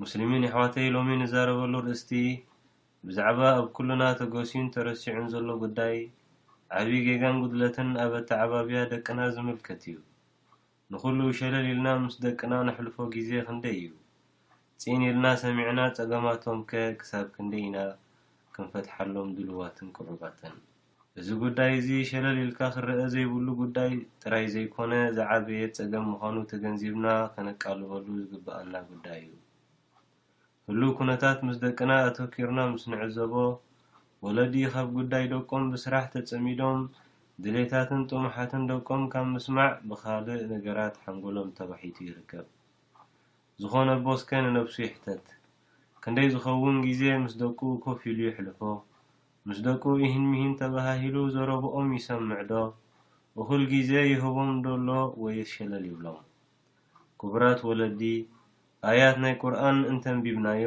ሙስሊሚን የሕዋተይ ሎሚ ንዛረበሉ ርእስቲ ብዛዕባ ኣብ ኩሉና ተገስዩን ተረሲዑን ዘሎ ጉዳይ ዓቢ ጌጋን ጉድለትን ኣብ ኣተዓባብያ ደቅና ዝምልከት እዩ። ንኹሉ ሸለል ኢልና ምስ ደቅና ነሕልፎ ግዜ ክንደይ እዩ? ጺን ኢልና ሰሚዕና ጸገማቶምከ ክሳብ ክንደይ ኢና ክንፈትሓሎም ድሉዋትን ቅሩባትን? እዚ ጉዳይ እዚ ሸለል ኢልካ ክረኣ ዘይብሉ ጉዳይ ጥራይ ዘይኮነ ዝዓበየ ጸገም ምዃኑ ተገንዚብና ከነቃልበሉ ዝግበኣና ጉዳይ እዩ። ህሉው ኩነታት ምስ ደቅና ኣተኲርና ምስ ንዕዘቦ፣ ወለዲ ካብ ጉዳይ ደቆም ብስራሕ ተጸሚዶም ድሌታትን ጥሙሓትን ደቆም ካብ ምስማዕ ብኻልእ ነገራት ሓንጎሎም ተባሒቱ ይርከብ። ዝኾነ ኣቦ እስከ ንነብሱ ይሕተት። ክንደይ ዝኸውን ግዜ ምስ ደቁ ኮፍ ኢሉ የሕልፎ? ምስ ደቁ ኢሂን ሚሂን ተበሃሂሉ ዘረብኦም ይሰምዕ'ዶ? እኹል ግዜ ይህቦም'ዶ ኣሎ ወይስ ሸለል ይብሎም? ክቡራት ወለዲ፣ ኣያት ናይ ቁርኣን እንተንቢብናዮ፣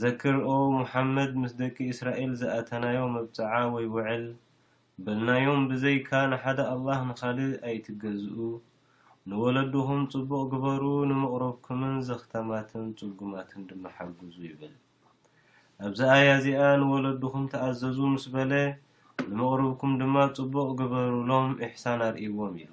ዘክር ኦው ሙሓመድ ምስ ደቂ ኢስራኤል ዝኣተናዮ መብጽዓ ወይ ውዕል በልናዮም ብዘይካ ንሓደ ኣላህ ንኻልእ ኣይትገዝኡ ንወለድኹም ጽቡቕ ግበሩ ንምቕሮብኩምን ዘኽታማትን ጽጉማትን ድማ ሓግዙ ይብል ኣብዚ ኣያ እዚኣ ንወለድኹም ተኣዘዙ ምስ በለ ንምቕርብኩም ድማ ጽቡቕ ግበሩሎም ኢሕሳን ኣርእይዎም ኢሉ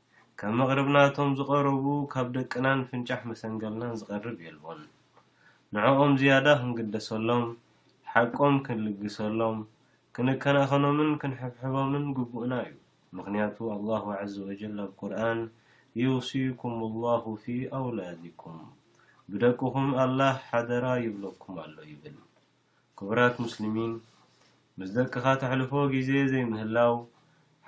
ከም መቕርብና እቶም ዝቐረቡ ካብ ደቅናን ፍንጫሕ መሰንገልናን ዝቐርብ የልቦን። ንዕኦም ዝያዳ ክንግደሰሎም፣ ሓቆም ክንልግሰሎም፣ ክንከናኸኖምን ክንሕብሕቦምን ግቡእና እዩ። ምኽንያቱ ኣላሁ ዐዘ ወጀል ኣብ ቁርኣን ዩውሲኩሙ ላሁ ፊ ኣውላዲኩም፣ ብደቅኹም ኣላህ ሓደራ ይብለኩም ኣሎ ይብል። ክቡራት ሙስሊሚን፣ ምስ ደቅኻ ተሕልፎ ግዜ ዘይምህላው፣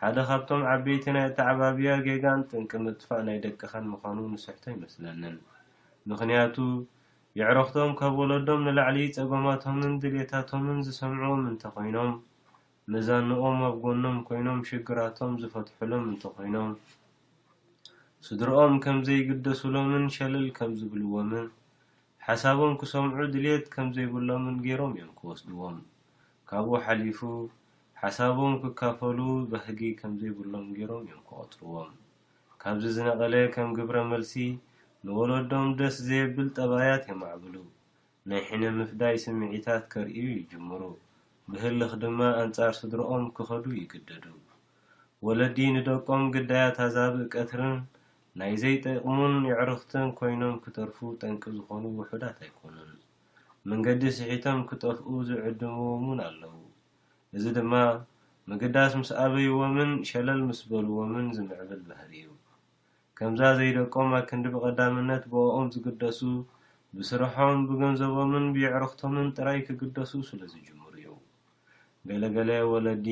ሓደ ካብቶም ዓበይቲ ናይ ኣተዓባብያ ጌጋን ጠንቂ ምጥፋእ ናይ ደቅኻን ምዃኑ ንስሕቶ ኣይመስለንን። ምኽንያቱ፣ የዕሩኽቶም ካብ ወለዶም ንላዕሊ ጸገማቶምን ድልየታቶምን ዝሰምዕዎም እንተ ኾይኖም፣ መዛኑኦም ኣብ ጎኖም ኮይኖም ሽግራቶም ዝፈትሑሎም እንተ ኾይኖም፣ ስድርኦም ከም ዘይግደሱሎምን ሸለል ከም ዝብልዎምን ሓሳቦም ክሰምዑ ድልየት ከም ዘይብሎምን ገይሮም እዮም ክወስድዎም። ካብኡ ሓሊፉ ሓሳቦም ክካፈሉ ባህጊ ከም ዘይብሎም ገይሮም እዮም ክቖጽርዎም። ካብዚ ዝነቐለ ከም ግብረ መልሲ ንወለዶም ደስ ዘየብል ጠባያት የማዕብሉ። ናይ ሕነ ምፍዳይ ስምዒታት ከርእዩ ይጅምሩ። ብህልኽ ድማ ኣንጻር ስድርኦም ክኸዱ ይግደዱ። ወለዲ ንደቆም ግዳያት ኣዛብእ ቀትርን ናይ ዘይጠቅሙን የዕሩኽተን ኮይኖም ክተርፉ ጠንቂ ዝኾኑ ውሑዳት ኣይኮኑን። መንገዲ ስሒቶም ክጠፍኡ ዝዕድምዎም'ውን ኣለዉ። እዚ ድማ ምግዳስ ምስ ኣበይዎምን ሸለል ምስ በልዎምን ዝምዕብል ባህሪ'ዩ። ከምዛ ዘይደቆም ኣክንዲ ብቐዳምነት ብኦኦም ዝግደሱ ብስርሖም፣ ብገንዘቦምን ብየዕሩኽቶምን ጥራይ ክግደሱ ስለዝጅምሩ'ዩ። ገለ ገለ ወለዲ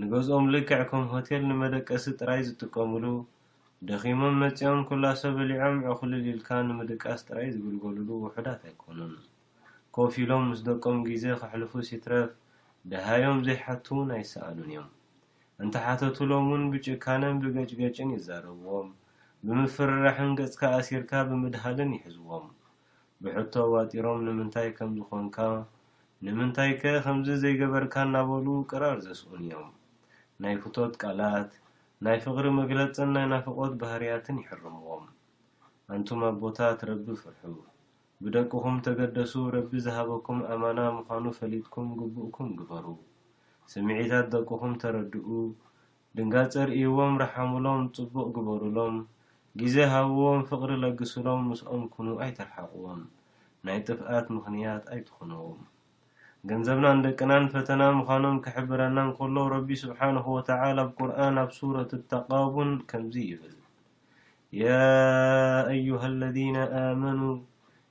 ንገዝኦም ልክዕ ከም ሆቴል ንመደቀሲ ጥራይ ዝጥቀምሉ፣ ደኺሞም መጺኦም ኩላሶ በሊዖም ዕኹልል ኢልካ ንምድቃስ ጥራይ ዝግልገሉሉ ውሑዳት ኣይኮኑን። ኮፍ ኢሎም ምስ ደቆም ግዜ ከሕልፉስ ይትረፍ ደሃዮም ዘይሓቱ'ውን ኣይሰኣኑን እዮም። እንተሓተቱሎም'ውን ብጭካነን ብገጭገጭን ይዛረብዎም፣ ብምፍርራሕን ገጽካ ኣሲርካ ብምድሃልን ይሕዝዎም። ብሕቶ ኣዋጢሮም ንምንታይ ከምዚ ኾንካ? ንምንታይ ከ ከምዚ ዘይገበርካ እናበሉ ቅራር ዘስኡን እዮም። ናይ ፍቶት ቃላት፣ ናይ ፍቕሪ መግለጽን ናይ ናፍቖት ባህርያትን ይሕርምዎም። ኣንቱም ኣቦታት ረቢ ፍርሑ። ብደቅኹም ተገደሱ ረቢ ዝሃበኩም ኣማና ምዃኑ ፈሊጥኩም ግቡእኩም ግበሩ። ስምዒታት ደቅኹም ተረድኡ፣ ድንጋጸ ርእይዎም ርሓሙሎም ጽቡቅ ግበሩሎም ግዜ ሃብዎም ፍቅሪ ለግሱሎም ምስኦም ኩኑ ኣይትርሓቅዎም ናይ ጥፍኣት ምኽንያት ኣይትኹንዎም ገንዘብናን ደቅናን ፈተና ምኻኖም ክሕብረና እንከሎ ረቢ ስብሓነሁ ወተዓላ ኣብ ቁርኣን ኣብ ሱረት ተቃቡን ከምዚ ይብል ያ ኣዩሃ ለዚነ ኣመኑ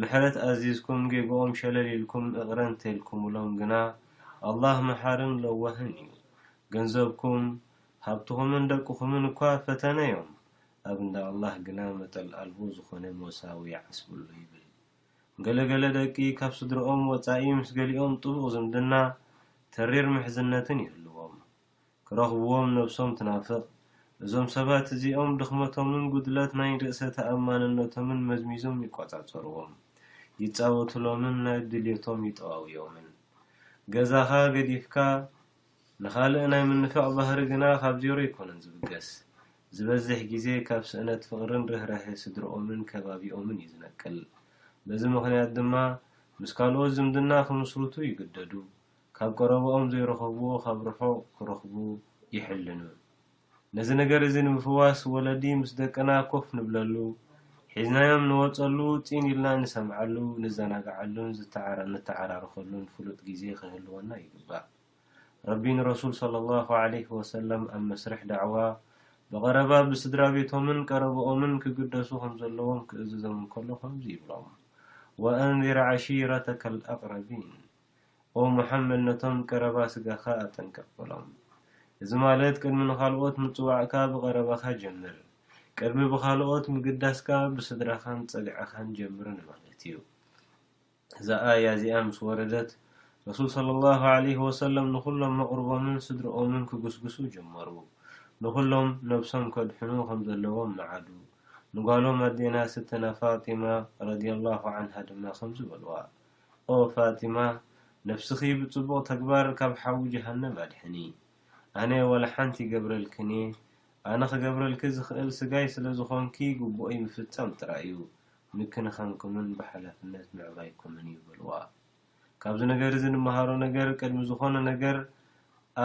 ምሕረት ኣዚዝኩም ጌግኦም ሸለል ኢልኩም እቕረ እንተልኩምሎም ግና ኣላህ መሓርን ለዋህን እዩ። ገንዘብኩም፣ ሃብትኹምን ደቅኹምን እኳ ፈተነ እዮም፣ ኣብ እንዳ ኣላህ ግና መጠን ኣልቦ ዝኾነ ሞሳ ወይ ዓስብ'ሎ ይብል። ገለ ገለ ደቂ ካብ ስድርኦም ወጻኢ ምስ ገሊኦም ጥቡቕ ዝምድና፣ ተሪር ምሕዝነትን ይህልዎም። ክረኽብዎም ነብሶም ትናፍቕ። እዞም ሰባት እዚኦም ድኽመቶምን ጉድለት ናይ ርእሰ ተኣማንነቶምን መዝሚዞም ይቆጻጸርዎም። ይጻወቱሎምን ናብ ድልየቶም ይጠዋውዮምን። ገዛኻ ገዲፍካ ንኻልእ ናይ ምንፋቕ ባህሪ ግና ካብ ዜሮ ኣይኮነን ዝብገስ። ዝበዝሕ ግዜ ካብ ስእነት ፍቕርን ርህራሄ ስድርኦምን ከባቢኦምን እዩ ዝነቅል። በዚ ምኽንያት ድማ ምስ ካልኦት ዝምድና ክምስርቱ ይግደዱ። ካብ ቀረብኦም ዘይረኸብዎ ካብ ርሑቕ ክረኽቡ ይሕልኑ። ነዚ ነገር እዚ ንምፍዋስ ወለዲ ምስ ደቅና ኮፍ ንብለሉ፣ ሒዝናዮም ንወጸሉ፣ ጺን ኢልና ንሰምዓሉ፣ ንዘናግዓሉን ዝተዓራረኸሉን ፍሉጥ ግዜ ክህልወና ይግባእ። ረቢ ንረሱል ሰለሏሁ ዓለይሂ ወሰለም ኣብ መስርሕ ዳዕዋ ብቐረባ ብስድራቤቶምን ቀረብኦምን ክግደሱ ከምዘለዎም ክእዝዞም እንከሎ ከምዚ ይብሎም፣ ወኣንዚር ዓሺረተከል ኣቕረቢን። ኦ መሓመድ ነቶም ቀረባ ስጋኻ ኣጠንቅቕ በሎም። እዚ ማለት ቅድሚ ንኻልኦት ምጽዋዕካ ብቐረባኻ ጀምር፣ ቅድሚ ብኻልኦት ምግዳስካ ብስድራኻን ጸግዕኻን ጀምር ንማለት እዩ። እዛ ኣያ እዚኣ ምስ ወረደት ረሱል ሰለላሁ ዓለይሂ ወሰለም ንኹሎም መቕርቦምን ስድርኦምን ክጉስጉሱ ጀመሩ። ንኹሎም ነብሶም ከድሕኑ ከም ዘለዎም መዓዱ። ንጓሎም ኣዴና ስትነ ፋጢማ ረዲየላሁ ዓንሃ ድማ ከምዚ በልዋ። ኦ ፋጢማ ነብስኺ ብጽቡቕ ተግባር ካብ ሓዊ ጀሃነብ ኣድሕኒ። ኣነ ዋላ ሓንቲ ይገብረልክን'የ ኣነ ክገብረልኪ ዝኽእል ስጋይ ስለ ዝኾንኪ ግቡኦይ ምፍጻም ጥራይ'ዩ ምክንኻንኩምን ብሓላፍነት ምዕባይኩምን'ዩ በልዋ። ካብዚ ነገር'ዚ ንመሃሮ ነገር ቅድሚ ዝኾነ ነገር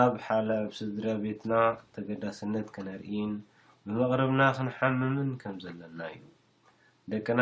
ኣብ ሓላብ ስድራቤትና ተገዳስነት ከነርኢን ብመቕርብና ክንሓምምን ከም ዘለና'ዩ። ደቅና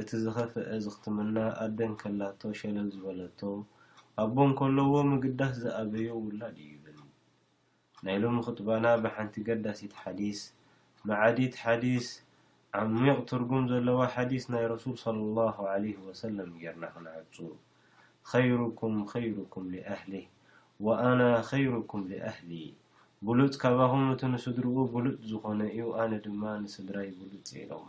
እቲ ዝኸፈኣ ዝኽትምና ኣደ እንከላቶ ሸለል ዝበለቶ ኣቦ እንከለዎ ምግዳስ ዝኣበዮ ውላድ እዩ ይብል። ናይ ሎሚ ኹጥባና ብሓንቲ ገዳሲት ሓዲስ፣ መዓዲት ሓዲስ፣ ዓሚቕ ትርጉም ዘለዋ ሓዲስ ናይ ረሱል ሰለሏሁ ዓለይሂ ወሰለም ጌርና ክንዕጹ። ኸይሩኩም ኸይሩኩም ሊኣህሊህ ወኣና ኸይሩኩም ሊኣህሊ ብሉጽ ካባኹም እቲ ንስድርኡ ብሉጽ ዝኾነ'ዩ ኣነ ድማ ንስድራይ ብሉጽ'የ ኢሎም።